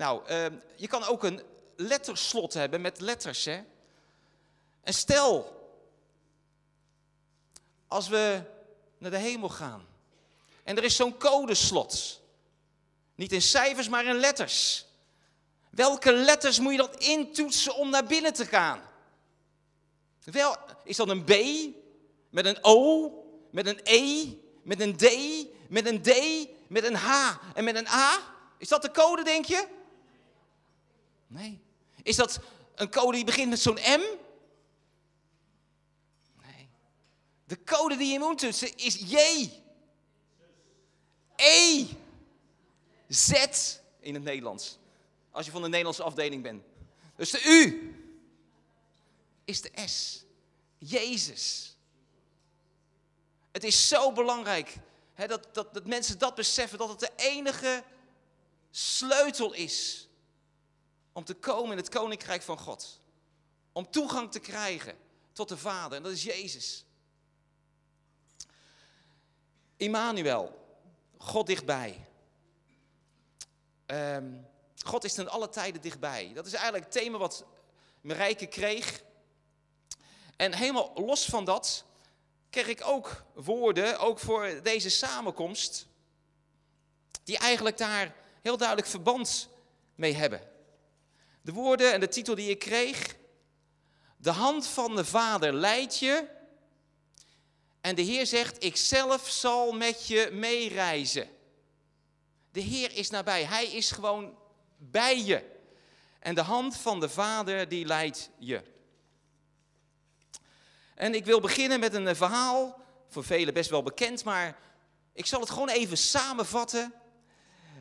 Nou, ehm, je kan ook een letterslot hebben met letters. Hè? En stel, als we naar de hemel gaan en er is zo'n codeslot. Niet in cijfers, maar in letters. Welke letters moet je dan intoetsen om naar binnen te gaan? Wel, is dat een B met een O, met een E, met een D, met een D, met een H en met een A? Is dat de code, denk je? Nee. Is dat een code die begint met zo'n M? Nee. De code die je moet toetsen is J. E. Z in het Nederlands. Als je van de Nederlandse afdeling bent. Dus de U is de S. Jezus. Het is zo belangrijk hè, dat, dat, dat mensen dat beseffen, dat het de enige sleutel is om te komen in het koninkrijk van God. Om toegang te krijgen tot de Vader, en dat is Jezus. Immanuel, God dichtbij. Ehm, God is ten alle tijden dichtbij. Dat is eigenlijk het thema wat Marijke kreeg. En helemaal los van dat kreeg ik ook woorden, ook voor deze samenkomst, die eigenlijk daar heel duidelijk verband mee hebben. De woorden en de titel die ik kreeg. De hand van de Vader leidt je. En de Heer zegt, ik zelf zal met je meereizen. De Heer is nabij. Hij is gewoon bij je. En de hand van de Vader die leidt je. En ik wil beginnen met een verhaal, voor velen best wel bekend, maar ik zal het gewoon even samenvatten.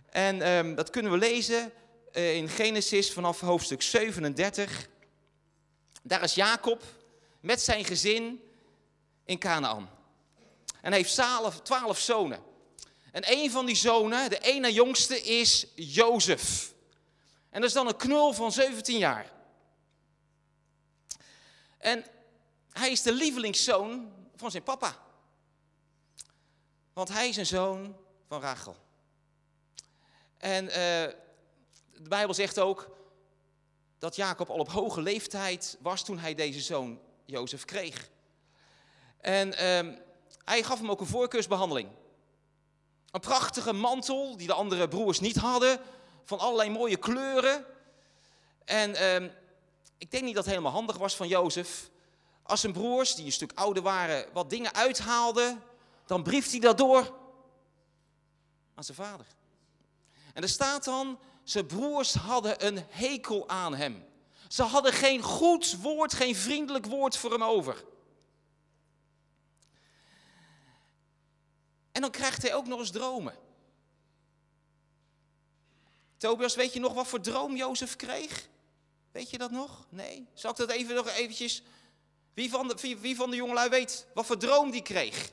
En um, dat kunnen we lezen in Genesis vanaf hoofdstuk 37. Daar is Jacob met zijn gezin in Canaan. En heeft twaalf zonen. En een van die zonen, de ene jongste, is Jozef. En dat is dan een knul van 17 jaar. En hij is de lievelingszoon van zijn papa. Want hij is een zoon van Rachel. En uh, de Bijbel zegt ook dat Jacob al op hoge leeftijd was toen hij deze zoon Jozef kreeg. En uh, hij gaf hem ook een voorkeursbehandeling. Een prachtige mantel die de andere broers niet hadden, van allerlei mooie kleuren. En uh, ik denk niet dat het helemaal handig was van Jozef. Als zijn broers, die een stuk ouder waren, wat dingen uithaalden, dan brieft hij dat door aan zijn vader. En er staat dan, zijn broers hadden een hekel aan hem. Ze hadden geen goed woord, geen vriendelijk woord voor hem over. En dan krijgt hij ook nog eens dromen. Tobias, weet je nog wat voor droom Jozef kreeg? Weet je dat nog? Nee? Zal ik dat even nog eventjes... Wie van de, wie, wie van de jongelui weet wat voor droom die kreeg?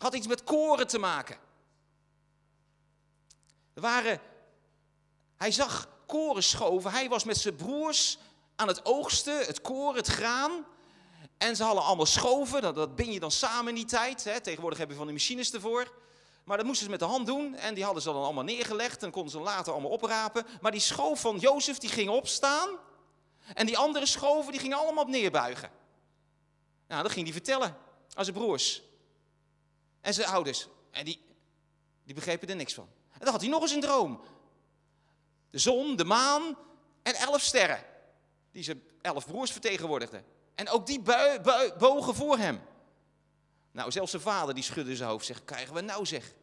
Had iets met koren te maken. Er waren, hij zag koren schoven. Hij was met zijn broers aan het oogsten, het koren, het graan. En ze hadden allemaal schoven, dat, dat bin je dan samen in die tijd. Hè. Tegenwoordig hebben we van die machines ervoor. Maar dat moesten ze met de hand doen en die hadden ze dan allemaal neergelegd en konden ze later allemaal oprapen. Maar die schoof van Jozef die ging opstaan en die andere schoven die gingen allemaal op neerbuigen. Nou, dat ging hij vertellen aan zijn broers en zijn ouders. En die, die begrepen er niks van. En dan had hij nog eens een droom. De zon, de maan en elf sterren. Die zijn elf broers vertegenwoordigden. En ook die bogen voor hem. Nou, zelfs zijn vader die schudde zijn hoofd. Zegt, krijgen we nou zeg.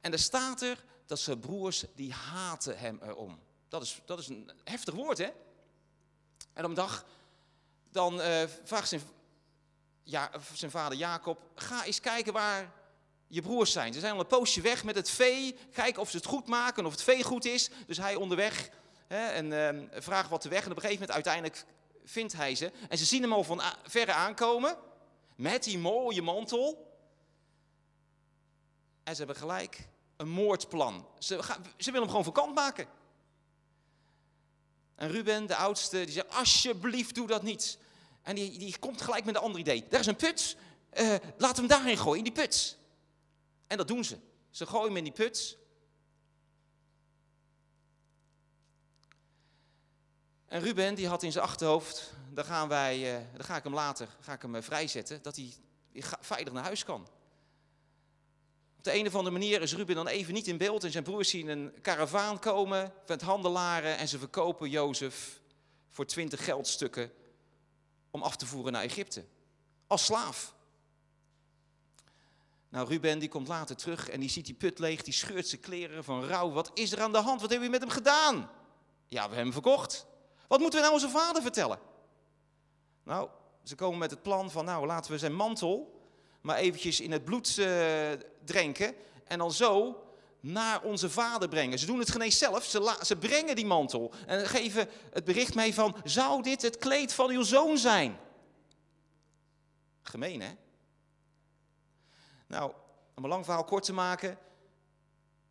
En er staat er dat zijn broers, die haten hem erom. Dat is, dat is een heftig woord, hè? En op een dag, dan uh, vraagt zijn, ja, zijn vader Jacob, ga eens kijken waar je broers zijn. Ze zijn al een poosje weg met het vee, kijken of ze het goed maken, of het vee goed is. Dus hij onderweg hè, en uh, vraagt wat de weg. En op een gegeven moment uiteindelijk vindt hij ze. En ze zien hem al van verre aankomen, met die mooie mantel. En ze hebben gelijk een moordplan. Ze, gaan, ze willen hem gewoon vakant maken. En Ruben, de oudste, die zegt, alsjeblieft doe dat niet. En die, die komt gelijk met een ander idee. Daar is een put, uh, laat hem daarin gooien, in die put. En dat doen ze. Ze gooien hem in die put. En Ruben die had in zijn achterhoofd, dan gaan wij, eh, daar ga ik hem later ga ik hem eh, vrijzetten, dat hij veilig naar huis kan. Op de een of andere manier is Ruben dan even niet in beeld en zijn broers zien een karavaan komen met handelaren en ze verkopen Jozef voor twintig geldstukken om af te voeren naar Egypte. Als slaaf. Nou, Ruben die komt later terug en die ziet die put leeg, die scheurt zijn kleren van rouw. Wat is er aan de hand? Wat hebben we met hem gedaan? Ja, we hebben hem verkocht. Wat moeten we nou onze vader vertellen? Nou, ze komen met het plan van, nou, laten we zijn mantel maar eventjes in het bloed uh, drenken en dan zo naar onze vader brengen. Ze doen het geen zelf, ze, ze brengen die mantel en geven het bericht mee van, zou dit het kleed van uw zoon zijn? Gemeen, hè? Nou, om een lang verhaal kort te maken.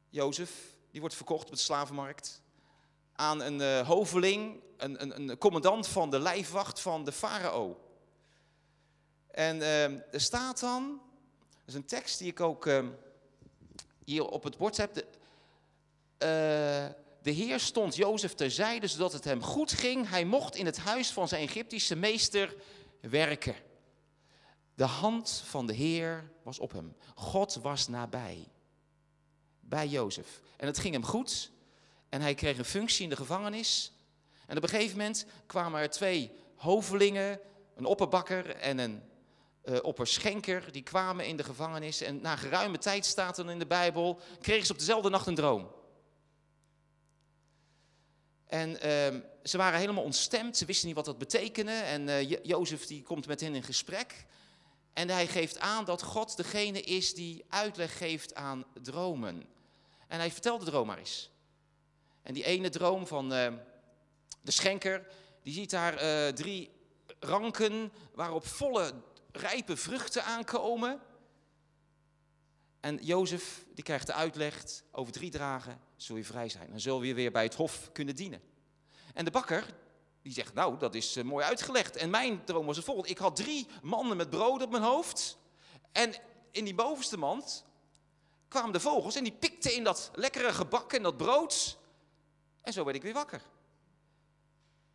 Jozef, die wordt verkocht op de slavenmarkt aan een uh, hoveling, een, een, een, commandant van de lijfwacht van de farao. En uh, er staat dan, dat is een tekst die ik ook uh, hier op het bord heb. De, uh, de Heer stond Jozef terzijde, zodat het hem goed ging. Hij mocht in het huis van zijn Egyptische meester werken. De hand van de Heer was op hem. God was nabij. Bij Jozef. En het ging hem goed. En hij kreeg een functie in de gevangenis. En op een gegeven moment kwamen er twee hovelingen, een opperbakker en een uh, opperschenker, die kwamen in de gevangenis. En na geruime tijd staat er in de Bijbel, kregen ze op dezelfde nacht een droom. En uh, ze waren helemaal ontstemd, ze wisten niet wat dat betekende. En uh, Jozef die komt met hen in gesprek. En hij geeft aan dat God degene is die uitleg geeft aan dromen. En hij vertelt de droom maar eens. En die ene droom van uh, de schenker, die ziet daar uh, drie ranken waarop volle rijpe vruchten aankomen. En Jozef die krijgt de uitleg, over drie dagen zul je vrij zijn. Dan zul je weer bij het hof kunnen dienen. En de bakker, die zegt, nou, dat is uh, mooi uitgelegd. En mijn droom was het volgende. Ik had drie manden met brood op mijn hoofd. En in die bovenste mand kwamen de vogels en die pikten in dat lekkere gebak en dat brood. En zo werd ik weer wakker.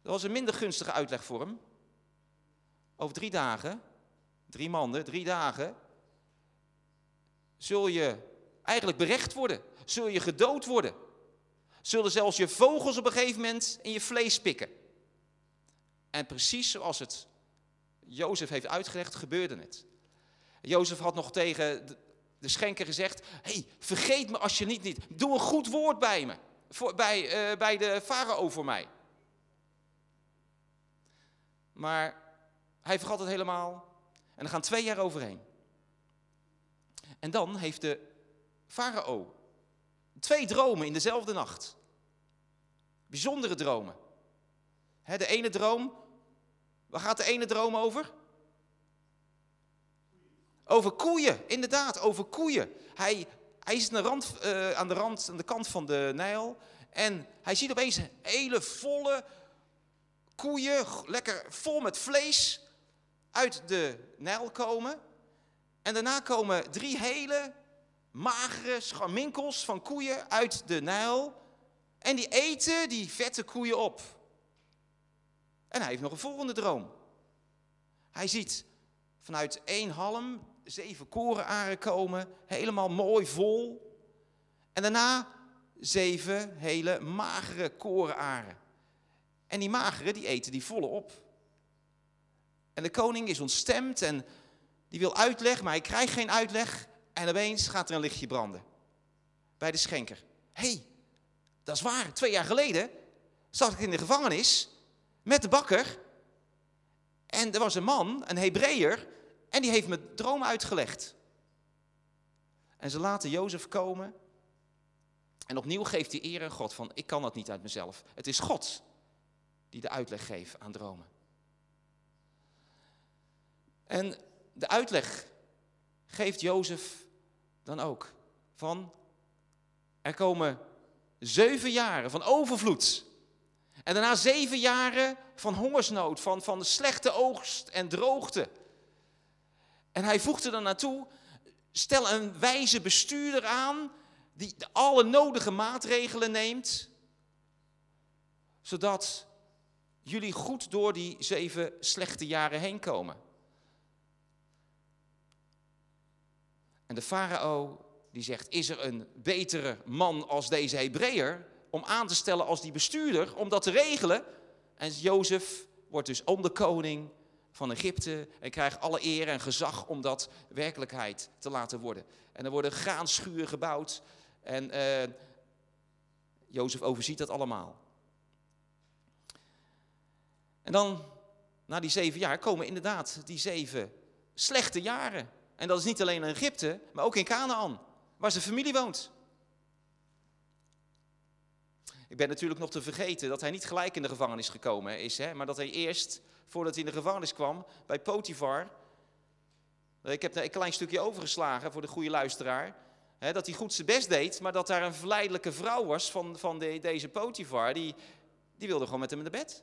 Dat was een minder gunstige uitleg voor hem. Over drie dagen, drie maanden, drie dagen, zul je eigenlijk berecht worden. Zul je gedood worden. Zullen zelfs je vogels op een gegeven moment in je vlees pikken. En precies zoals het Jozef heeft uitgelegd, gebeurde het. Jozef had nog tegen de schenker gezegd: hey, vergeet me als je niet, niet. Doe een goed woord bij me. Voor, bij, uh, bij de farao voor mij. Maar hij vergat het helemaal. En er gaan twee jaar overheen. En dan heeft de farao twee dromen in dezelfde nacht. Bijzondere dromen. de ene droom, waar gaat de ene droom over? Over koeien, inderdaad, over koeien. Hij, hij is aan de, rand, uh, aan de rand, aan de kant van de Nijl. En hij ziet opeens hele volle koeien, lekker vol met vlees, uit de Nijl komen. En daarna komen drie hele magere scharminkels van koeien uit de Nijl. En die eten die vette koeien op. En hij heeft nog een volgende droom. Hij ziet vanuit één halm zeven korenaren komen, helemaal mooi vol. En daarna zeven hele magere korenaren. En die magere, die eten die volle op. En de koning is ontstemd en die wil uitleg, maar hij krijgt geen uitleg. En opeens gaat er een lichtje branden. Bij de schenker. Hey, dat is waar. Twee jaar geleden zat ik in de gevangenis met de bakker. En er was een man, een Hebreeër, en die heeft me droom uitgelegd. En ze laten Jozef komen. En opnieuw geeft hij eer aan God van, ik kan dat niet uit mezelf. Het is God die de uitleg geeft aan dromen. En de uitleg geeft Jozef dan ook van, er komen zeven jaren van overvloed. En daarna zeven jaren van hongersnood, van, van slechte oogst en droogte. En hij voegde er naartoe, stel een wijze bestuurder aan die alle nodige maatregelen neemt, zodat jullie goed door die zeven slechte jaren heen komen. En de farao die zegt, is er een betere man als deze Hebreeër om aan te stellen als die bestuurder, om dat te regelen? En Jozef wordt dus onderkoning van Egypte en krijgt alle eer en gezag om dat werkelijkheid te laten worden. En er worden graanschuren gebouwd en uh, Jozef overziet dat allemaal. En dan, na die zeven jaar, komen inderdaad die zeven slechte jaren. En dat is niet alleen in Egypte, maar ook in Canaan, waar zijn familie woont. Ik ben natuurlijk nog te vergeten dat hij niet gelijk in de gevangenis gekomen is, hè, maar dat hij eerst, voordat hij in de gevangenis kwam, bij Potifar. Ik heb een klein stukje overgeslagen voor de goede luisteraar. Hè, dat hij goed zijn best deed, maar dat daar een verleidelijke vrouw was van, van de, deze Potifar. Die, die wilde gewoon met hem in de bed.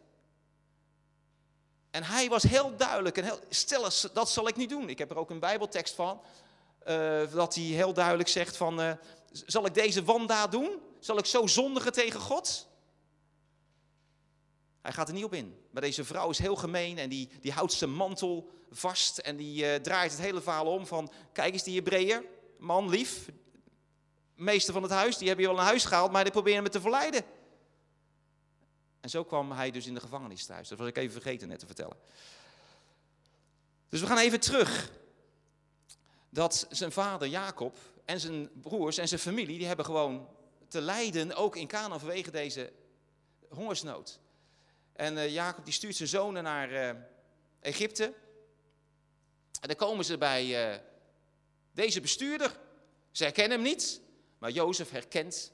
En hij was heel duidelijk en heel, stel, dat zal ik niet doen. Ik heb er ook een bijbeltekst van, uh, dat hij heel duidelijk zegt van, uh, zal ik deze wandaad doen? Zal ik zo zondigen tegen God? Hij gaat er niet op in. Maar deze vrouw is heel gemeen en die, die houdt zijn mantel vast en die uh, draait het hele verhaal om van, kijk eens die Hebreeër, man lief, meester van het huis, die hebben je wel een huis gehaald, maar die proberen me te verleiden. En zo kwam hij dus in de gevangenis thuis. Dat was ik even vergeten net te vertellen. Dus we gaan even terug. Dat zijn vader Jacob en zijn broers en zijn familie, die hebben gewoon te lijden, ook in Canaan vanwege deze hongersnood. En uh, Jacob die stuurt zijn zonen naar uh, Egypte. En dan komen ze bij uh, deze bestuurder. Ze herkennen hem niet, maar Jozef herkent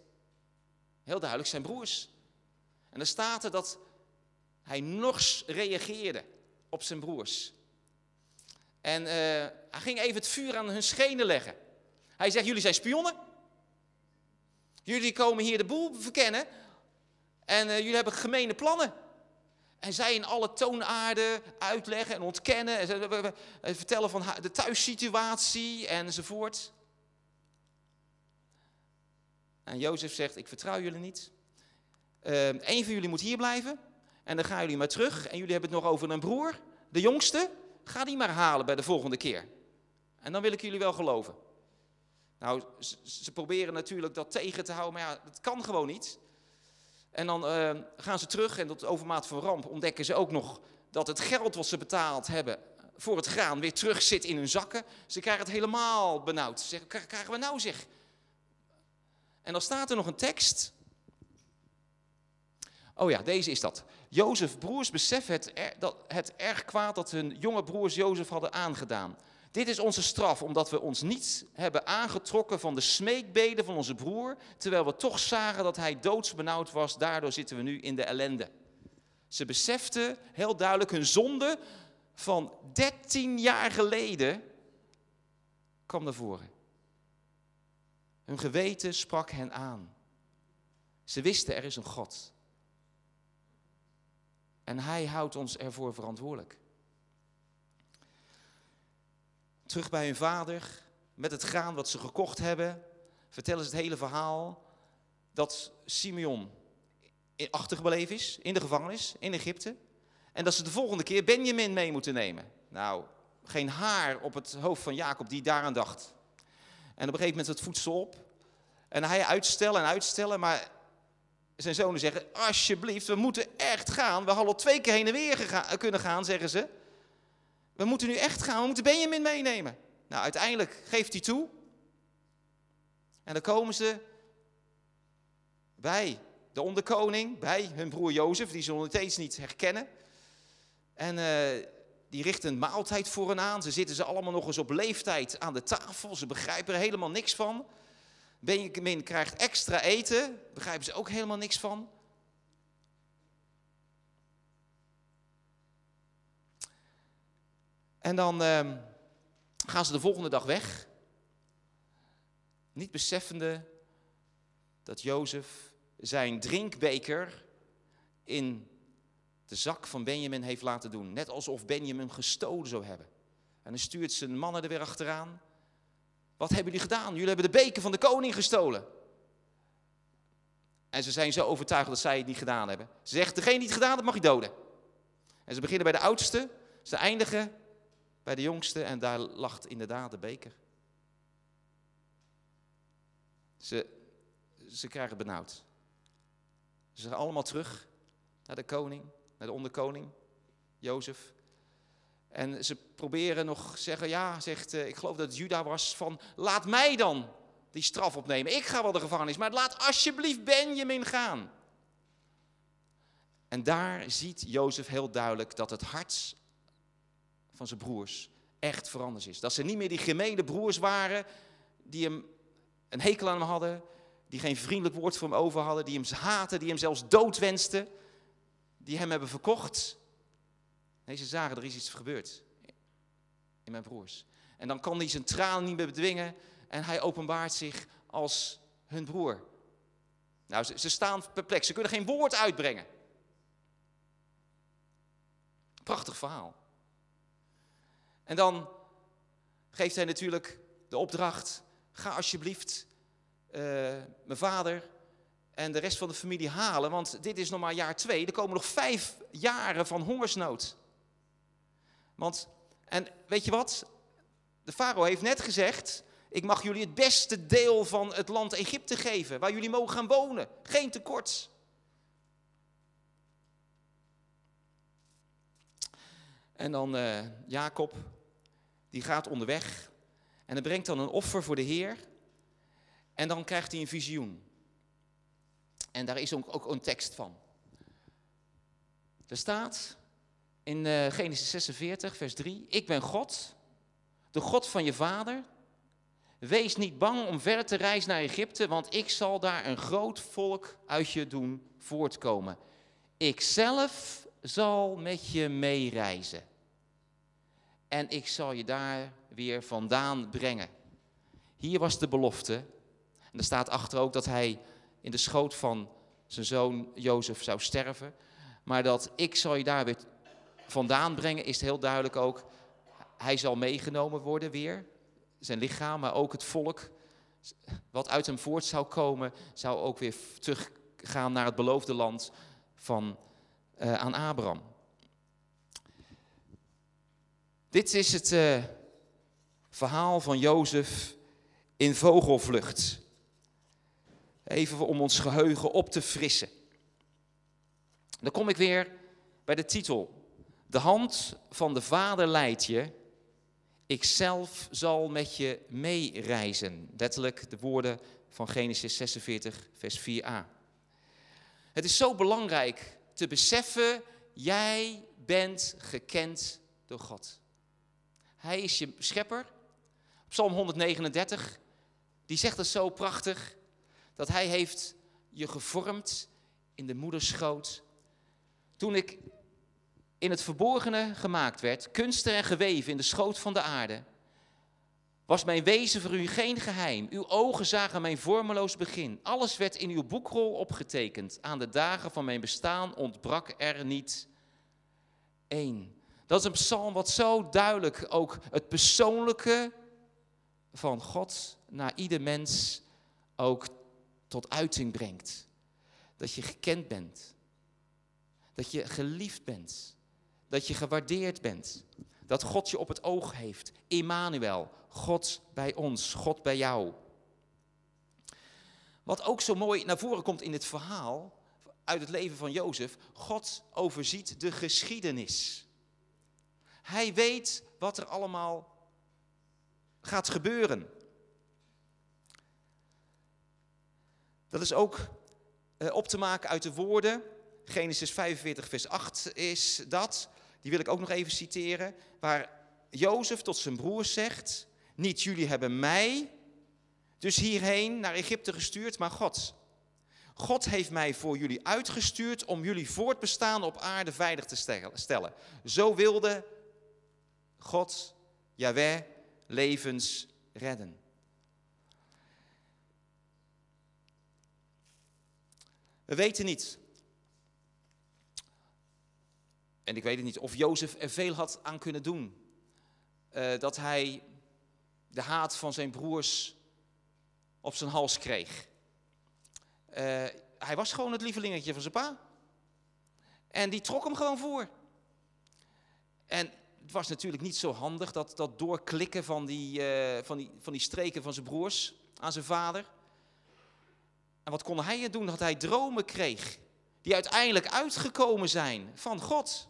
heel duidelijk zijn broers. En dan staat er dat hij nors reageerde op zijn broers. En hij ging even het vuur aan hun schenen leggen. Hij zegt, jullie zijn spionnen. Jullie komen hier de boel verkennen. En uh, jullie hebben gemene plannen. En zij in alle toonaarden uitleggen en ontkennen. En vertellen van de thuissituatie enzovoort. En Jozef zegt, ik vertrouw jullie niet. Uh, een van jullie moet hier blijven. En dan gaan jullie maar terug. En jullie hebben het nog over een broer, de jongste. Ga die maar halen bij de volgende keer. En dan wil ik jullie wel geloven. Nou, ze, proberen natuurlijk dat tegen te houden, maar ja, dat kan gewoon niet. En dan uh, gaan ze terug en tot overmaat van ramp ontdekken ze ook nog dat het geld wat ze betaald hebben voor het graan weer terug zit in hun zakken. Ze krijgen het helemaal benauwd. Ze zeggen, krijgen we nou zeg? En dan staat er nog een tekst Oh ja, deze is dat. Jozef broers beseffen het, dat, het erg kwaad dat hun jonge broers Jozef hadden aangedaan. Dit is onze straf, omdat we ons niet hebben aangetrokken van de smeekbeden van onze broer, terwijl we toch zagen dat hij doodsbenauwd was. Daardoor zitten we nu in de ellende. Ze beseften heel duidelijk hun zonde van 13 jaar geleden kwam naar voren. Hun geweten sprak hen aan. Ze wisten er is een God. En hij houdt ons ervoor verantwoordelijk. Terug bij hun vader, met het graan wat ze gekocht hebben, vertellen ze het hele verhaal dat Simeon achtergebleven is in de gevangenis in Egypte. En dat ze de volgende keer Benjamin mee moeten nemen. Nou, geen haar op het hoofd van Jacob die daaraan dacht. En op een gegeven moment het voedsel op. En hij uitstellen en uitstellen, maar zijn zonen zeggen, alsjeblieft, we moeten echt gaan. We hadden al twee keer heen en weer kunnen gaan, zeggen ze. We moeten nu echt gaan, we moeten Benjamin meenemen. Nou, uiteindelijk geeft hij toe. En dan komen ze bij de onderkoning, bij hun broer Jozef, die ze nog steeds niet herkennen. En uh, die richten een maaltijd voor hen aan. Ze zitten ze allemaal nog eens op leeftijd aan de tafel. Ze begrijpen er helemaal niks van. Benjamin krijgt extra eten, begrijpen ze ook helemaal niks van. En dan uh, gaan ze de volgende dag weg, niet beseffende dat Jozef zijn drinkbeker in de zak van Benjamin heeft laten doen. Net alsof Benjamin gestolen zou hebben. En dan stuurt zijn mannen er weer achteraan. Wat hebben jullie gedaan? Jullie hebben de beker van de koning gestolen. En ze zijn zo overtuigd dat zij het niet gedaan hebben. Ze zegt, degene die het gedaan heeft, mag je doden. En ze beginnen bij de oudste, ze eindigen bij de jongste en daar lacht inderdaad de beker. Ze, ze krijgen benauwd. Ze gaan allemaal terug naar de koning, naar de onderkoning, Jozef. En ze proberen nog zeggen, ja, zegt, uh, ik geloof dat het Juda was, van laat mij dan die straf opnemen. Ik ga wel de gevangenis, maar laat alsjeblieft Benjamin gaan. En daar ziet Jozef heel duidelijk dat het hart van zijn broers echt veranderd is. Dat ze niet meer die gemene broers waren die hem een hekel aan hem hadden, die geen vriendelijk woord voor hem over hadden, die hem haten, die hem zelfs dood wensten, die hem hebben verkocht. Nee, ze zagen er is iets gebeurd in mijn broers. En dan kan hij zijn tranen niet meer bedwingen en hij openbaart zich als hun broer. Nou, ze, ze staan perplex, ze kunnen geen woord uitbrengen. Prachtig verhaal. En dan geeft hij natuurlijk de opdracht: ga alsjeblieft uh, mijn vader en de rest van de familie halen, want dit is nog maar jaar twee. Er komen nog vijf jaren van hongersnood. Want, en weet je wat? De farao heeft net gezegd: ik mag jullie het beste deel van het land Egypte geven, waar jullie mogen gaan wonen. Geen tekort. En dan uh, Jacob, die gaat onderweg en hij brengt dan een offer voor de Heer. En dan krijgt hij een visioen. En daar is ook, ook een tekst van. Er staat in uh, Genesis 46, vers 3: Ik ben God, de God van je vader. Wees niet bang om verder te reizen naar Egypte, want ik zal daar een groot volk uit je doen voortkomen. Ik zelf zal met je meereizen. En ik zal je daar weer vandaan brengen. Hier was de belofte. En er staat achter ook dat hij in de schoot van zijn zoon Jozef zou sterven. Maar dat ik zal je daar weer vandaan brengen, is heel duidelijk ook. Hij zal meegenomen worden weer. Zijn lichaam, maar ook het volk. Wat uit hem voort zou komen, zou ook weer teruggaan naar het beloofde land van, uh, aan Abraham. Dit is het uh, verhaal van Jozef in vogelvlucht. Even om ons geheugen op te frissen. Dan kom ik weer bij de titel. De hand van de Vader leidt je. Ik zelf zal met je meereizen. Letterlijk de woorden van Genesis 46, vers 4a. Het is zo belangrijk te beseffen, jij bent gekend door God. Hij is je schepper. Psalm 139, die zegt het zo prachtig, dat hij heeft je gevormd in de moederschoot. Toen ik in het verborgene gemaakt werd, kunstig en geweven in de schoot van de aarde, was mijn wezen voor u geen geheim. Uw ogen zagen mijn vormeloos begin. Alles werd in uw boekrol opgetekend. Aan de dagen van mijn bestaan ontbrak er niet één. Dat is een psalm wat zo duidelijk ook het persoonlijke van God naar ieder mens ook tot uiting brengt. Dat je gekend bent. Dat je geliefd bent. Dat je gewaardeerd bent. Dat God je op het oog heeft. Immanuel, God bij ons, God bij jou. Wat ook zo mooi naar voren komt in het verhaal uit het leven van Jozef, God overziet de geschiedenis. Hij weet wat er allemaal gaat gebeuren. Dat is ook eh, op te maken uit de woorden. Genesis 45, vers 8 is dat. Die wil ik ook nog even citeren. Waar Jozef tot zijn broers zegt: Niet jullie hebben mij dus hierheen naar Egypte gestuurd, maar God. God heeft mij voor jullie uitgestuurd om jullie voortbestaan op aarde veilig te stellen. Zo wilde God, Yahweh, levens redden. We weten niet. En ik weet het niet of Jozef er veel had aan kunnen doen. Uh, dat hij de haat van zijn broers op zijn hals kreeg. Uh, hij was gewoon het lievelingetje van zijn pa. En die trok hem gewoon voor. En het was natuurlijk niet zo handig, dat, dat doorklikken van die, eh, van, die, van die streken van zijn broers aan zijn vader. En wat kon hij doen? Dat hij dromen kreeg, die uiteindelijk uitgekomen zijn van God.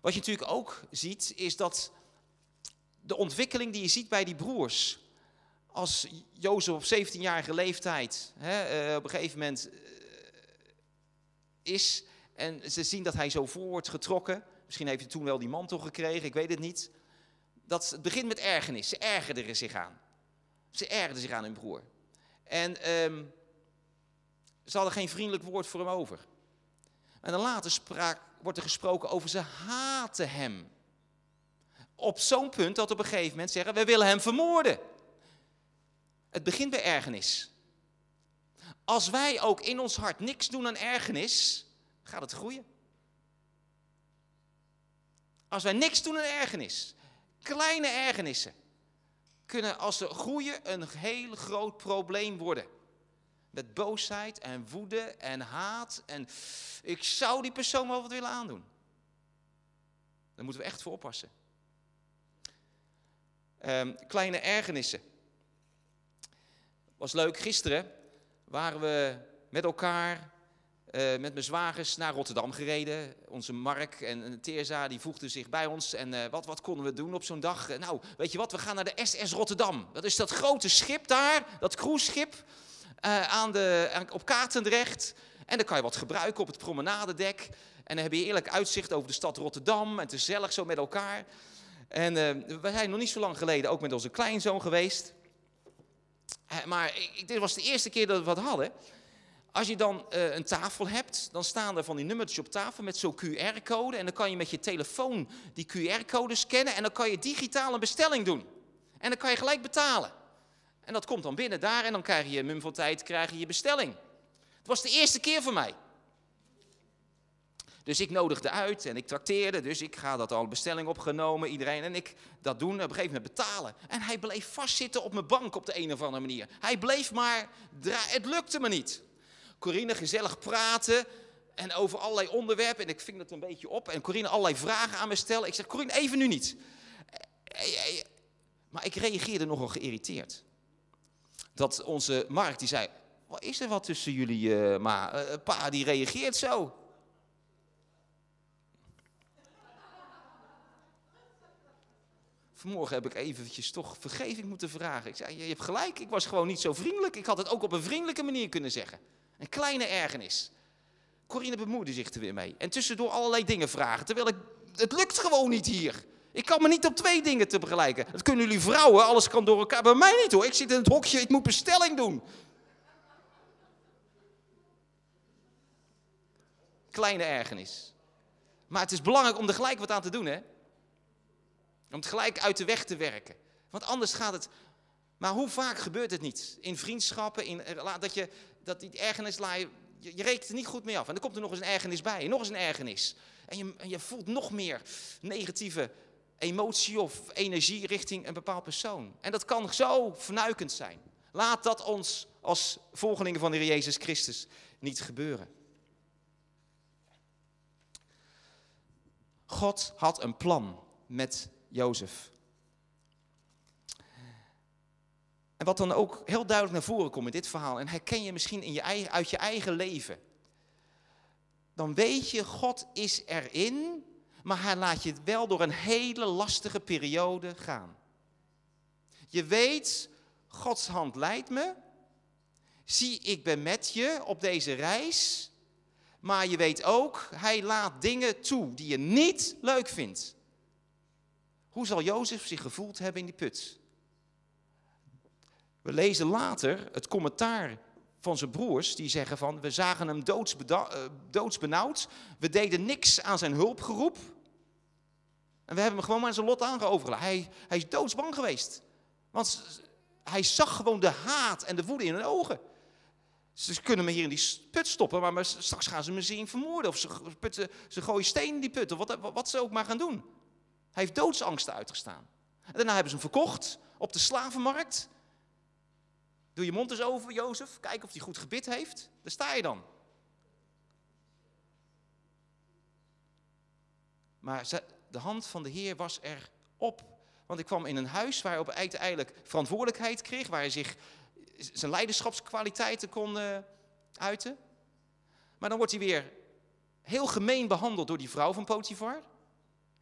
Wat je natuurlijk ook ziet, is dat de ontwikkeling die je ziet bij die broers. Als Jozef op 17-jarige leeftijd hè, uh, op een gegeven moment uh, is en ze zien dat hij zo voor wordt getrokken. Misschien heeft hij toen wel die mantel gekregen, ik weet het niet. Dat, het begint met ergernis. Ze ergerden zich aan. Ze ergerden zich aan hun broer. En um, ze hadden geen vriendelijk woord voor hem over. En dan later spraak, wordt er gesproken over ze haten hem. Op zo'n punt dat op een gegeven moment zeggen, we willen hem vermoorden. Het begint bij ergernis. Als wij ook in ons hart niks doen aan ergernis, gaat het groeien. Als wij niks doen aan ergernis, kleine ergernissen, kunnen als ze groeien een heel groot probleem worden. Met boosheid en woede en haat. En ik zou die persoon wel wat willen aandoen. Daar moeten we echt voor oppassen. Um, kleine ergernissen. Was leuk, gisteren waren we met elkaar, uh, met mijn zwagers, naar Rotterdam gereden. Onze Mark en, en die voegden zich bij ons. En uh, wat, wat konden we doen op zo'n dag? Uh, nou, weet je wat, we gaan naar de SS Rotterdam. Dat is dat grote schip daar, dat cruiseschip aan de, op Katendrecht. En dan kan je wat gebruiken op het promenadedek. En dan heb je eerlijk uitzicht over de stad Rotterdam. En het is zo met elkaar. En we zijn nog niet zo lang geleden ook met onze kleinzoon geweest. Maar dit was de eerste keer dat we wat hadden. Als je dan uh, een tafel hebt, dan staan er van die nummertjes op tafel met zo'n QR-code. En dan kan je met je telefoon die QR-code scannen en dan kan je digitaal een bestelling doen. En dan kan je gelijk betalen. En dat komt dan binnen daar en dan krijg je mum van tijd krijg je, je bestelling. Het was de eerste keer voor mij. Dus ik nodigde uit en ik trakteerde, dus ik ga dat al bestelling opgenomen, iedereen en ik dat doen, op een gegeven moment betalen. En hij bleef vastzitten op mijn bank op de een of andere manier. Hij bleef maar, het lukte me niet. Corine gezellig praten en over allerlei onderwerpen en ik ving dat een beetje op. En Corine allerlei vragen aan me stellen. Ik zeg, Corine, even nu niet. Maar ik reageerde nogal geïrriteerd. Dat onze Mark, die zei, wat is er wat tussen jullie, uh, maar uh, pa die reageert zo. Vanmorgen heb ik eventjes toch vergeving moeten vragen. Ik zei, je hebt gelijk, ik was gewoon niet zo vriendelijk. Ik had het ook op een vriendelijke manier kunnen zeggen. Een kleine ergernis. Corine bemoeide zich er weer mee. En tussendoor allerlei dingen vragen. Terwijl ik, het lukt gewoon niet hier. Ik kan me niet op twee dingen te begelijken. Dat kunnen jullie vrouwen, alles kan door elkaar. Bij mij niet hoor. Ik zit in het hokje, ik moet bestelling doen. Kleine ergernis. Maar het is belangrijk om er gelijk wat aan te doen, hè? Om het gelijk uit de weg te werken. Want anders gaat het. Maar hoe vaak gebeurt het niet? In vriendschappen, in, dat je dat die ergernis laat je, je, rekent er niet goed mee af. En dan komt er nog eens een ergernis bij, nog eens een ergernis. En je, je voelt nog meer negatieve emotie of energie richting een bepaald persoon. En dat kan zo vernuikend zijn. Laat dat ons als volgelingen van de Heer Jezus Christus niet gebeuren. God had een plan met Jozef. En wat dan ook heel duidelijk naar voren komt in dit verhaal, en herken je misschien in je eigen, uit je eigen leven, dan weet je, God is erin, maar hij laat je wel door een hele lastige periode gaan. Je weet, Gods hand leidt me. Zie, ik ben met je op deze reis. Maar je weet ook, hij laat dingen toe die je niet leuk vindt. Hoe zal Jozef zich gevoeld hebben in die put? We lezen later het commentaar van zijn broers, die zeggen van, we zagen hem eh, doodsbenauwd, we deden niks aan zijn hulpgeroep. En we hebben hem gewoon maar zijn lot aangeovergelaten. Hij, hij is doodsbang geweest. Want hij zag gewoon de haat en de woede in hun ogen. Ze kunnen me hier in die put stoppen, maar straks gaan ze me zien vermoorden. Of ze, putten, ze gooien steen in die put, of wat, wat ze ook maar gaan doen. Hij heeft doodsangsten uitgestaan. En daarna hebben ze hem verkocht op de slavenmarkt. Doe je mond eens over, Jozef. Kijk of hij goed gebit heeft. Daar sta je dan. Maar de hand van de Heer was er op. Want ik kwam in een huis waar hij op uiteindelijk verantwoordelijkheid kreeg, waar hij zich zijn leiderschapskwaliteiten kon uh, uiten. Maar dan wordt hij weer heel gemeen behandeld door die vrouw van Potifar.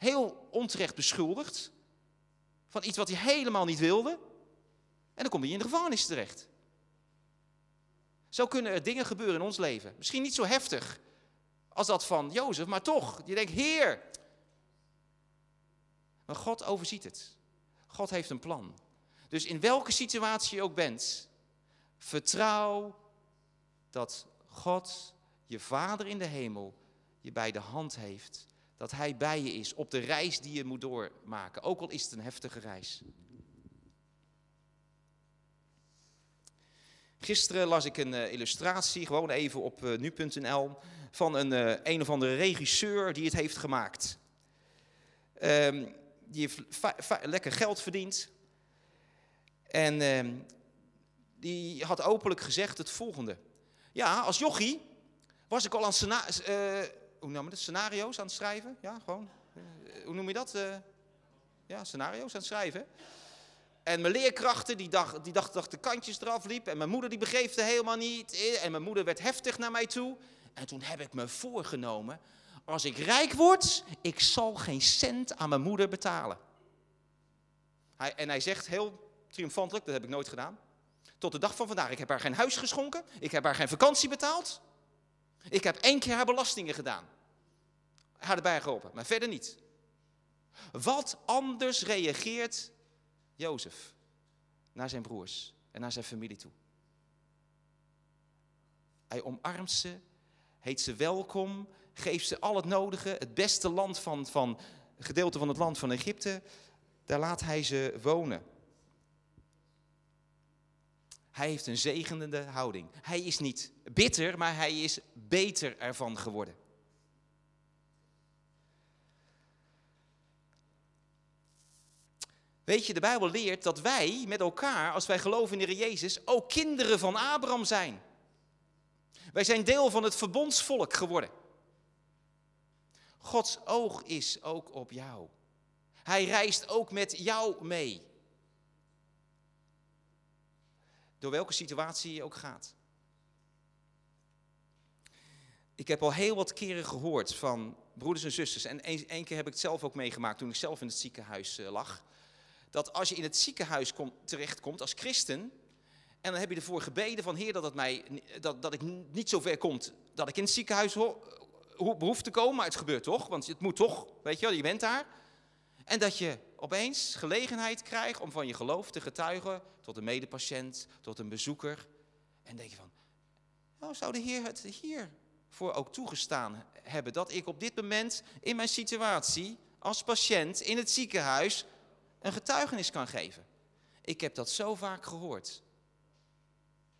Heel onterecht beschuldigd van iets wat hij helemaal niet wilde. En dan komt hij in de gevangenis terecht. Zo kunnen er dingen gebeuren in ons leven. Misschien niet zo heftig als dat van Jozef, maar toch. Je denkt, Heer. Maar God overziet het. God heeft een plan. Dus in welke situatie je ook bent, vertrouw dat God, je Vader in de hemel, je bij de hand heeft. Dat Hij bij je is op de reis die je moet doormaken, ook al is het een heftige reis. Gisteren las ik een uh, illustratie, gewoon even op uh, nu.nl, van een, uh, een of andere regisseur die het heeft gemaakt. Um, die heeft lekker geld verdiend. En ehm, die had openlijk gezegd het volgende. Ja, als jochie was ik al aan hoe noem je dat? scenario's aan het schrijven. Ja, gewoon. hoe noem je dat? ja, scenario's aan het schrijven. En mijn leerkrachten, die, dacht, die dachten dat de kantjes eraf liep. En mijn moeder die begreep het helemaal niet. En mijn moeder werd heftig naar mij toe. En toen heb ik me voorgenomen, als ik rijk word, ik zal geen cent aan mijn moeder betalen. Hij, en hij zegt heel triomfantelijk, dat heb ik nooit gedaan. Tot de dag van vandaag, ik heb haar geen huis geschonken. Ik heb haar geen vakantie betaald. Ik heb één keer haar belastingen gedaan. Haar erbij geholpen, maar verder niet. Wat anders reageert Jozef naar zijn broers en naar zijn familie toe. Hij omarmt ze, heet ze welkom, geeft ze al het nodige, het beste land van, van gedeelte van het land van Egypte, daar laat hij ze wonen. Hij heeft een zegenende houding. Hij is niet bitter, maar hij is beter ervan geworden. Weet je, de Bijbel leert dat wij met elkaar, als wij geloven in de Jezus, ook kinderen van Abraham zijn. Wij zijn deel van het verbondsvolk geworden. Gods oog is ook op jou. Hij reist ook met jou mee. Door welke situatie je ook gaat. Ik heb al heel wat keren gehoord van broeders en zusters. En één keer heb ik het zelf ook meegemaakt toen ik zelf in het ziekenhuis eh, lag dat als je in het ziekenhuis kom, terechtkomt als christen, en dan heb je ervoor gebeden van Heer dat, het mij, dat, dat ik niet zo ver komt dat ik in het ziekenhuis ho, behoef te komen, maar het gebeurt toch, want het moet toch, weet je wel, je bent daar. En dat je opeens gelegenheid krijgt om van je geloof te getuigen tot een medepatiënt, tot een bezoeker. En denk je van, nou zou de Heer het hier voor ook toegestaan hebben dat ik op dit moment in mijn situatie als patiënt in het ziekenhuis een getuigenis kan geven. Ik heb dat zo vaak gehoord.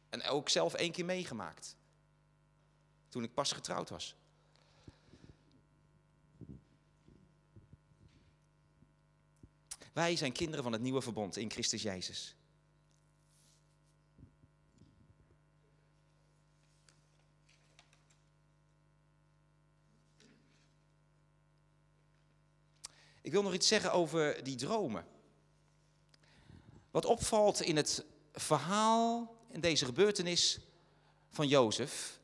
En ook zelf één keer meegemaakt. Toen ik pas getrouwd was. Wij zijn kinderen van het nieuwe verbond in Christus Jezus. Ik wil nog iets zeggen over die dromen. Wat opvalt in het verhaal, in deze gebeurtenis van Jozef,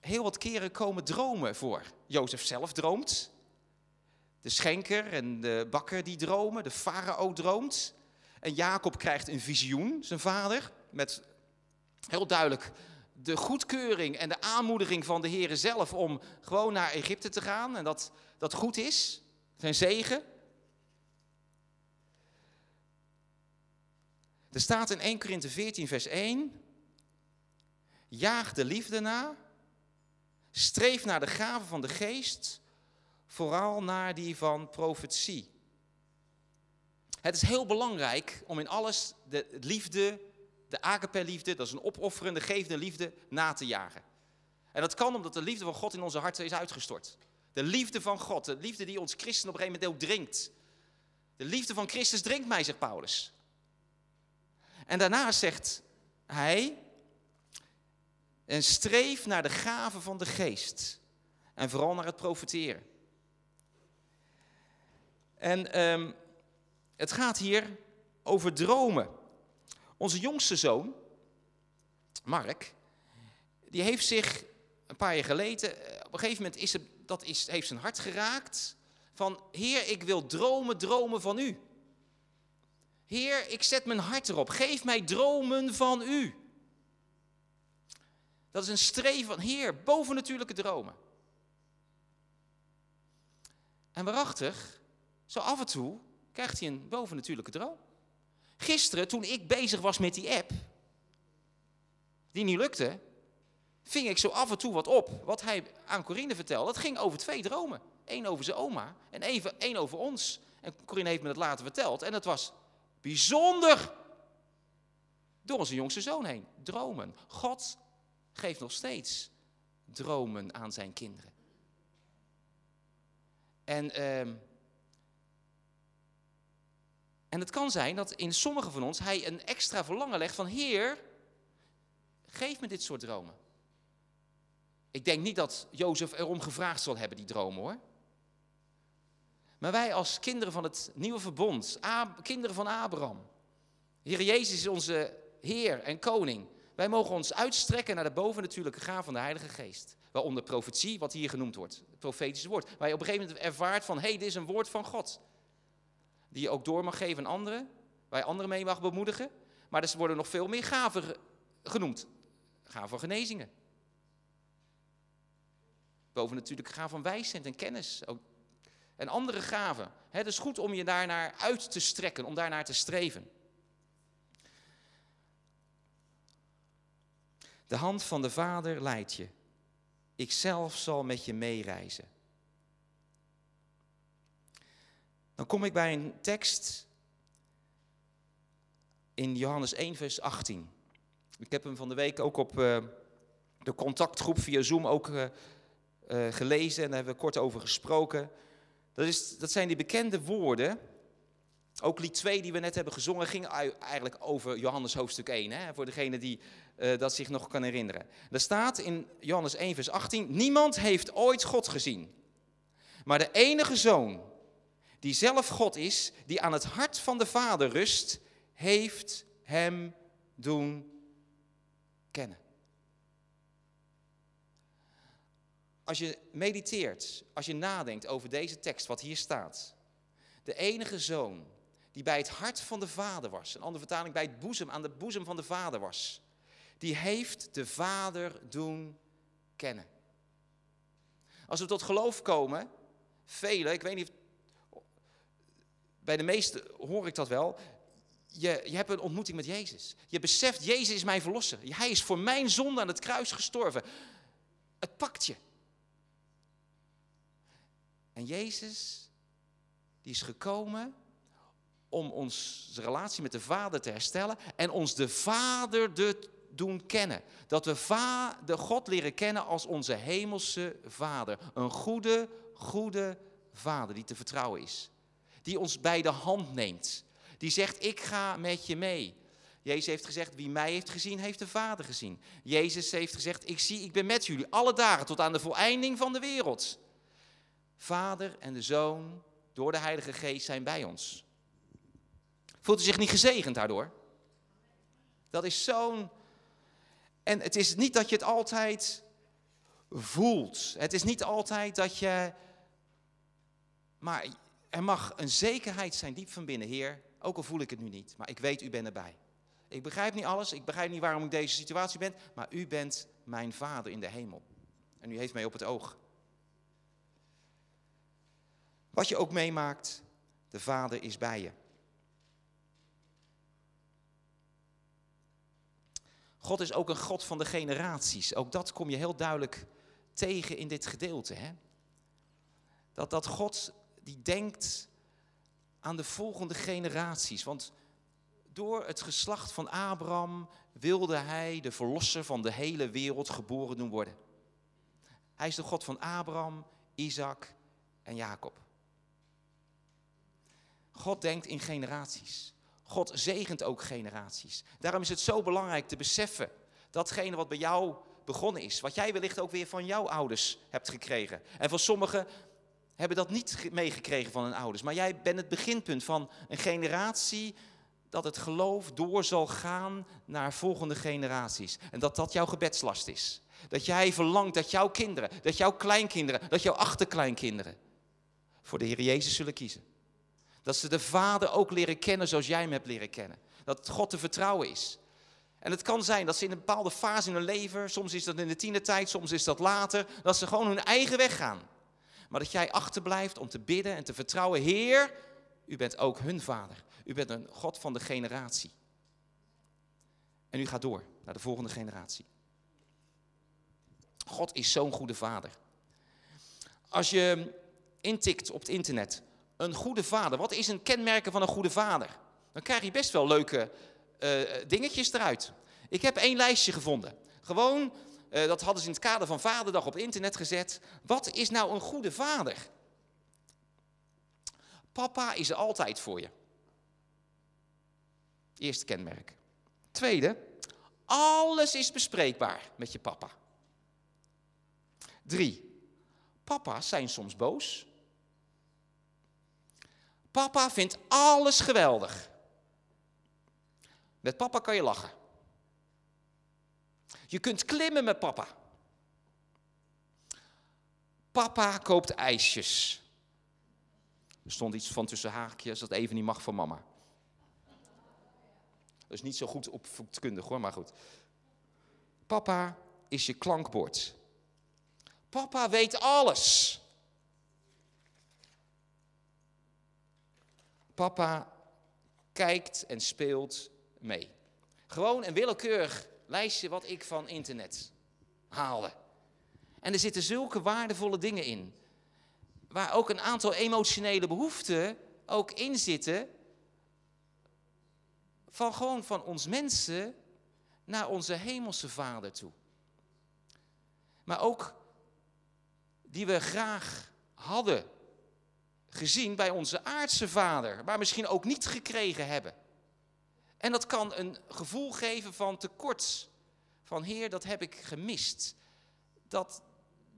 heel wat keren komen dromen voor. Jozef zelf droomt, de schenker en de bakker die dromen, de farao droomt. En Jacob krijgt een visioen, zijn vader, met heel duidelijk de goedkeuring en de aanmoediging van de Heer zelf om gewoon naar Egypte te gaan. En dat dat goed is, zijn zegen. Er staat in 1 Korinthe 14, vers 1. Jaag de liefde na. Streef naar de gaven van de geest. Vooral naar die van profetie. Het is heel belangrijk om in alles de liefde, de agape-liefde, dat is een opofferende, gevende liefde, na te jagen. En dat kan omdat de liefde van God in onze harten is uitgestort. De liefde van God, de liefde die ons christen op een gegeven moment ook drinkt. De liefde van Christus drinkt mij, zegt Paulus. En daarna zegt hij, en streef naar de gaven van de geest. En vooral naar het profiteren. En ehm, het gaat hier over dromen. Onze jongste zoon, Mark, die heeft zich een paar jaar geleden, eh, op een gegeven moment is het, dat is, heeft zijn hart geraakt. Van, Heer, ik wil dromen, dromen van u. Heer, ik zet mijn hart erop. Geef mij dromen van u. Dat is een streven van, Heer, bovennatuurlijke dromen. En waarachtig, zo af en toe krijgt hij een bovennatuurlijke droom. Gisteren, toen ik bezig was met die app, die niet lukte, ving ik zo af en toe wat op. Wat hij aan Corine vertelde, dat ging over twee dromen. Eén over zijn oma en even, één over ons. En Corine heeft me dat later verteld. En dat was bijzonder. Door onze jongste zoon heen. Dromen. God geeft nog steeds dromen aan zijn kinderen. En, ehm, en het kan zijn dat in sommige van ons hij een extra verlangen legt van Heer, geef me dit soort dromen. Ik denk niet dat Jozef erom gevraagd zal hebben, die dromen hoor. Maar wij als kinderen van het nieuwe verbond, kinderen van Abraham. Heer Jezus is onze Heer en Koning. Wij mogen ons uitstrekken naar de bovennatuurlijke gaaf van de Heilige Geest. Waaronder profetie, wat hier genoemd wordt. Het profetische woord. Waar je op een gegeven moment ervaart van, hé, hey, dit is een woord van God. Die je ook door mag geven aan anderen. Waar je anderen mee mag bemoedigen. Maar er worden nog veel meer gaven genoemd. Gaven van genezingen. Bovennatuurlijke gaven van wijsheid en kennis. Ook en andere gaven. Het is goed om je daarnaar uit te strekken, om daarnaar te streven. De hand van de Vader leidt je. Ik zelf zal met je meereizen. Dan kom ik bij een tekst in Johannes 1, vers 18. Ik heb hem van de week ook op uh, de contactgroep via Zoom ook uh, uh, gelezen en daar hebben we kort over gesproken. Dat, is, dat zijn die bekende woorden. Ook lied 2 die we net hebben gezongen ging eigenlijk over Johannes hoofdstuk 1. Hè, voor degene die dat zich nog kan herinneren. Er staat in Johannes 1 vers 18. Niemand heeft ooit God gezien. Maar de enige zoon die zelf God is, die aan het hart van de Vader rust, heeft hem doen kennen. Als je mediteert, als je nadenkt over deze tekst, wat hier staat. De enige zoon die bij het hart van de vader was. Een andere vertaling bij het boezem, aan de boezem van de vader was. Die heeft de vader doen kennen. Als we tot geloof komen, velen, ik weet niet, bij de meesten hoor ik dat wel. Je, je hebt een ontmoeting met Jezus. Je beseft, Jezus is mijn verlosser. Hij is voor mijn zonde aan het kruis gestorven. Het pakt je. En Jezus, die is gekomen om onze relatie met de Vader te herstellen en ons de Vader te doen kennen. Dat we de God leren kennen als onze hemelse Vader. Een goede, goede Vader die te vertrouwen is. Die ons bij de hand neemt. Die zegt, ik ga met je mee. Jezus heeft gezegd, wie mij heeft gezien, heeft de Vader gezien. Jezus heeft gezegd, ik zie, ik ben met jullie alle dagen tot aan de voleinding van de wereld. Vader en de Zoon door de Heilige Geest zijn bij ons. Voelt u zich niet gezegend daardoor? Dat is zo'n. En het is niet dat je het altijd voelt. Het is niet altijd dat je. Maar er mag een zekerheid zijn diep van binnen, Heer. Ook al voel ik het nu niet, maar ik weet, u bent erbij. Ik begrijp niet alles, ik begrijp niet waarom ik deze situatie ben, maar u bent mijn Vader in de hemel. En u heeft mij op het oog. Wat je ook meemaakt, de Vader is bij je. God is ook een God van de generaties. Ook dat kom je heel duidelijk tegen in dit gedeelte. Hè? Dat, dat God die denkt aan de volgende generaties. Want door het geslacht van Abraham wilde hij de verlosser van de hele wereld geboren doen worden. Hij is de God van Abraham, Isaac en Jacob. God denkt in generaties. God zegent ook generaties. Daarom is het zo belangrijk te beseffen datgene wat bij jou begonnen is, wat jij wellicht ook weer van jouw ouders hebt gekregen. En voor sommigen hebben dat niet meegekregen van hun ouders. Maar jij bent het beginpunt van een generatie dat het geloof door zal gaan naar volgende generaties. En dat dat jouw gebedslast is. Dat jij verlangt dat jouw kinderen, dat jouw kleinkinderen, dat jouw achterkleinkinderen voor de Heer Jezus zullen kiezen. Dat ze de Vader ook leren kennen zoals jij hem hebt leren kennen. Dat God te vertrouwen is. En het kan zijn dat ze in een bepaalde fase in hun leven, soms is dat in de tienertijd, soms is dat later, dat ze gewoon hun eigen weg gaan. Maar dat jij achterblijft om te bidden en te vertrouwen, Heer, u bent ook hun vader. U bent een God van de generatie. En u gaat door naar de volgende generatie. God is zo'n goede vader. Als je intikt op het internet, een goede vader, wat is een kenmerken van een goede vader? Dan krijg je best wel leuke uh, dingetjes eruit. Ik heb één lijstje gevonden. Gewoon, uh, dat hadden ze in het kader van Vaderdag op internet gezet. Wat is nou een goede vader? Papa is er altijd voor je. Eerste kenmerk. Tweede, alles is bespreekbaar met je papa. Drie, papa's zijn soms boos. Papa vindt alles geweldig. Met papa kan je lachen. Je kunt klimmen met papa. Papa koopt ijsjes. Er stond iets van tussen haakjes dat even niet mag van mama. Dat is niet zo goed opvoedkundig hoor, maar goed. Papa is je klankbord. Papa weet alles. Papa kijkt en speelt mee. Gewoon een willekeurig lijstje wat ik van internet haalde. En er zitten zulke waardevolle dingen in. Waar ook een aantal emotionele behoeften ook in zitten. Van gewoon van ons mensen naar onze hemelse vader toe. Maar ook die we graag hadden gezien bij onze aardse vader, maar misschien ook niet gekregen hebben. En dat kan een gevoel geven van tekort. Van Heer, dat heb ik gemist. Dat,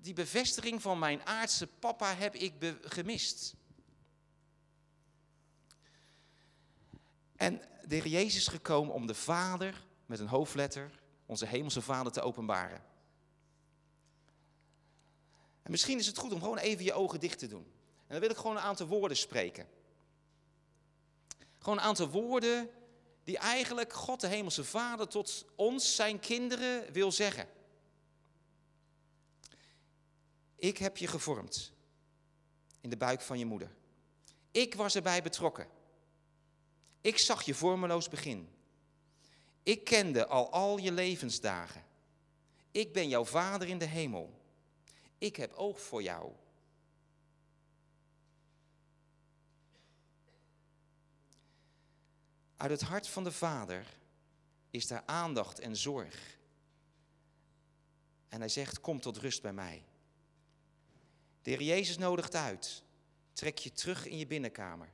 die bevestiging van mijn aardse papa heb ik gemist. En de Heer Jezus is gekomen om de Vader met een hoofdletter, onze hemelse Vader, te openbaren. En misschien is het goed om gewoon even je ogen dicht te doen. En dan wil ik gewoon een aantal woorden spreken. Gewoon een aantal woorden die eigenlijk God de Hemelse Vader tot ons, zijn kinderen, wil zeggen. Ik heb je gevormd in de buik van je moeder. Ik was erbij betrokken. Ik zag je vormeloos begin. Ik kende al al je levensdagen. Ik ben jouw vader in de hemel. Ik heb oog voor jou. Uit het hart van de Vader is daar aandacht en zorg. En hij zegt, kom tot rust bij mij. De Heer Jezus nodigt uit. Trek je terug in je binnenkamer.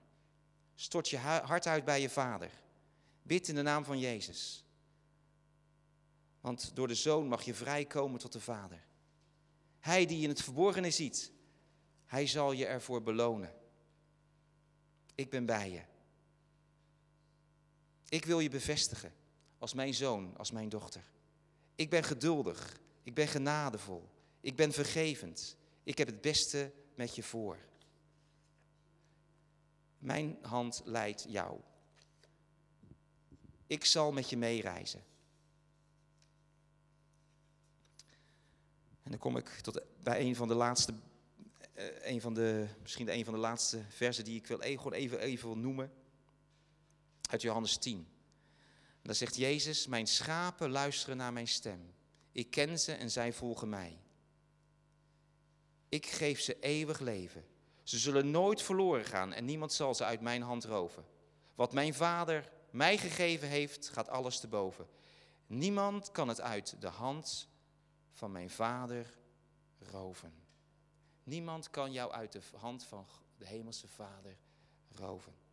Stort je hart uit bij je Vader. Bid in de naam van Jezus. Want door de Zoon mag je vrijkomen tot de Vader. Hij die in het verborgene ziet, hij zal je ervoor belonen. Ik ben bij je. Ik wil je bevestigen als mijn zoon, als mijn dochter. Ik ben geduldig, ik ben genadevol, ik ben vergevend. Ik heb het beste met je voor. Mijn hand leidt jou. Ik zal met je meereizen. En dan kom ik tot bij een van de laatste, eh, een van de, misschien een van de laatste versen die ik wil e-, gewoon even, even wil noemen uit Johannes 10. Daar zegt Jezus, mijn schapen luisteren naar mijn stem. Ik ken ze en zij volgen mij. Ik geef ze eeuwig leven. Ze zullen nooit verloren gaan en niemand zal ze uit mijn hand roven. Wat mijn vader mij gegeven heeft, gaat alles te boven. Niemand kan het uit de hand van mijn vader roven. Niemand kan jou uit de hand van de hemelse vader roven.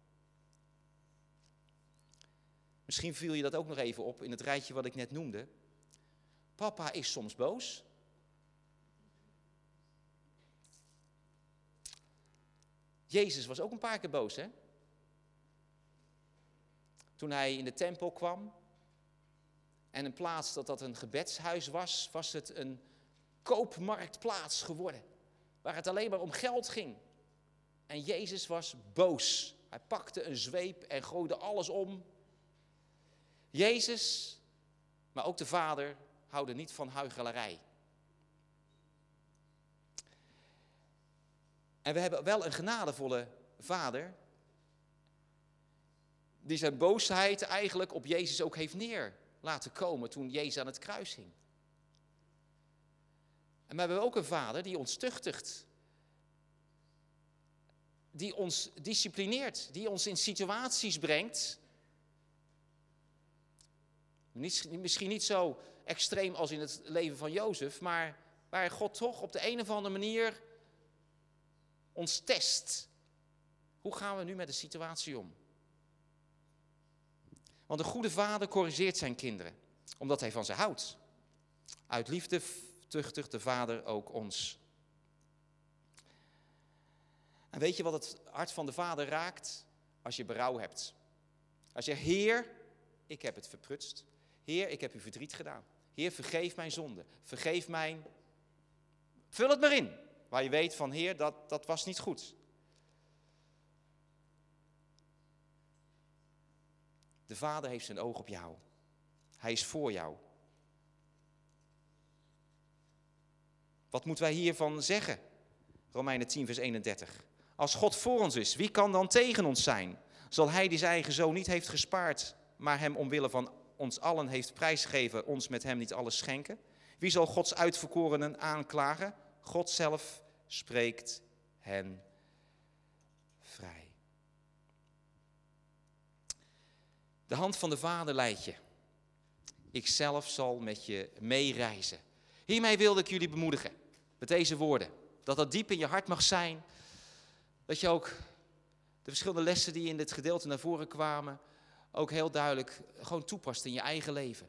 Misschien viel je dat ook nog even op in het rijtje wat ik net noemde. Papa is soms boos. Jezus was ook een paar keer boos, hè? Toen hij in de tempel kwam en in plaats dat dat een gebedshuis was, was het een koopmarktplaats geworden. Waar het alleen maar om geld ging. En Jezus was boos. Hij pakte een zweep en gooide alles om. Jezus, maar ook de Vader, houden niet van huichelarij. En we hebben wel een genadevolle Vader, die zijn boosheid eigenlijk op Jezus ook heeft neer laten komen toen Jezus aan het kruis hing. En we hebben ook een Vader die ons tuchtigt, die ons disciplineert, die ons in situaties brengt. Misschien niet zo extreem als in het leven van Jozef, maar waar God toch op de een of andere manier ons test. Hoe gaan we nu met de situatie om? Want een goede vader corrigeert zijn kinderen, omdat hij van ze houdt. Uit liefde tuchtigt de vader ook ons. En weet je wat het hart van de vader raakt? Als je berouw hebt. Als je, Heer, ik heb het verprutst. Heer, ik heb u verdriet gedaan. Heer, vergeef mijn zonde. Vergeef mijn. Vul het maar in. Waar je weet van, Heer, dat, dat was niet goed. De Vader heeft zijn oog op jou. Hij is voor jou. Wat moeten wij hiervan zeggen? Romeinen 10, vers 31. Als God voor ons is, wie kan dan tegen ons zijn? Zal Hij die zijn eigen zoon niet heeft gespaard, maar Hem omwille van ons allen heeft prijsgegeven, ons met Hem niet alles schenken? Wie zal Gods uitverkorenen aanklagen? God zelf spreekt hen vrij. De hand van de Vader leidt je. Ik zelf zal met je meereizen. Hiermee wilde ik jullie bemoedigen. Met deze woorden. Dat dat diep in je hart mag zijn. Dat je ook de verschillende lessen die in dit gedeelte naar voren kwamen. Ook heel duidelijk gewoon toepast in je eigen leven.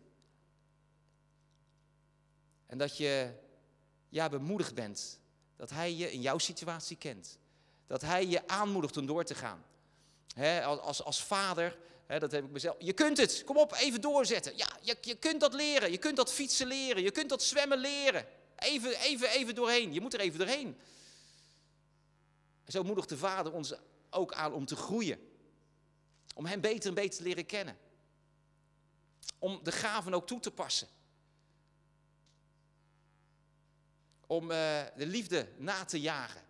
En dat je ja, bemoedigd bent. Dat Hij je in jouw situatie kent. Dat Hij je aanmoedigt om door te gaan. als, als, vader dat heb ik mezelf. Je kunt het. Kom op, even doorzetten. Ja, je, je kunt dat leren. Je kunt dat fietsen leren. Je kunt dat zwemmen leren. Even, even, even doorheen. Je moet er even doorheen. En zo moedigt de Vader ons ook aan om te groeien. Om Hem beter en beter te leren kennen. Om de gaven ook toe te passen. Om uh, de liefde na te jagen.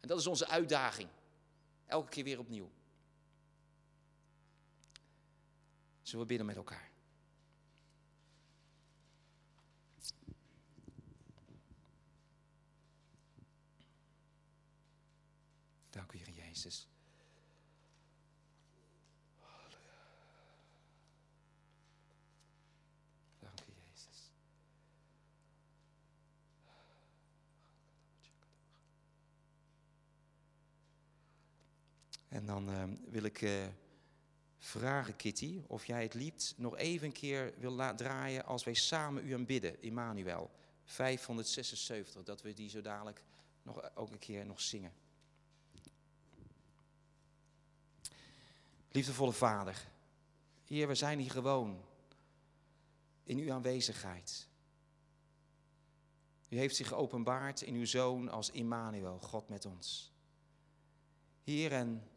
En dat is onze uitdaging. Elke keer weer opnieuw. Zullen we bidden met elkaar? Dank u, Heer Jezus. Dank u, Jezus. En dan uh, wil ik. Uh, vragen, Kitty, of jij het liefst nog even een keer wil draaien als wij samen u aanbidden, Immanuel. 576, dat we die zo dadelijk nog, ook een keer nog zingen. Liefdevolle Vader, Heer, we zijn hier gewoon in uw aanwezigheid. U heeft zich geopenbaard in uw Zoon als Immanuel, God met ons. Heer, en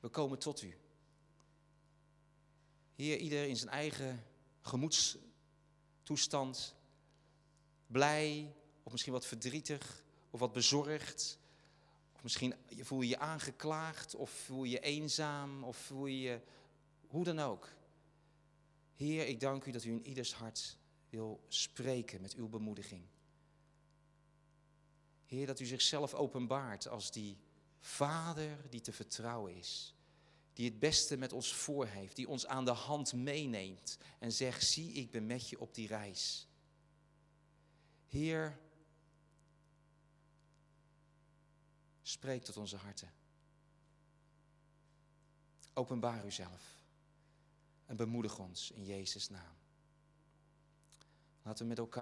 we komen tot u. Heer, ieder in zijn eigen gemoedstoestand, blij of misschien wat verdrietig of wat bezorgd. Of misschien voel je je aangeklaagd of voel je je eenzaam of voel je je hoe dan ook. Heer, ik dank u dat u in ieders hart wil spreken met uw bemoediging. Heer, dat u zichzelf openbaart als die Vader die te vertrouwen is. Die het beste met ons voor heeft. Die ons aan de hand meeneemt. En zegt, zie ik ben met je op die reis. Heer, spreek tot onze harten. Openbaar uzelf. En bemoedig ons in Jezus' naam. Laten we met elkaar.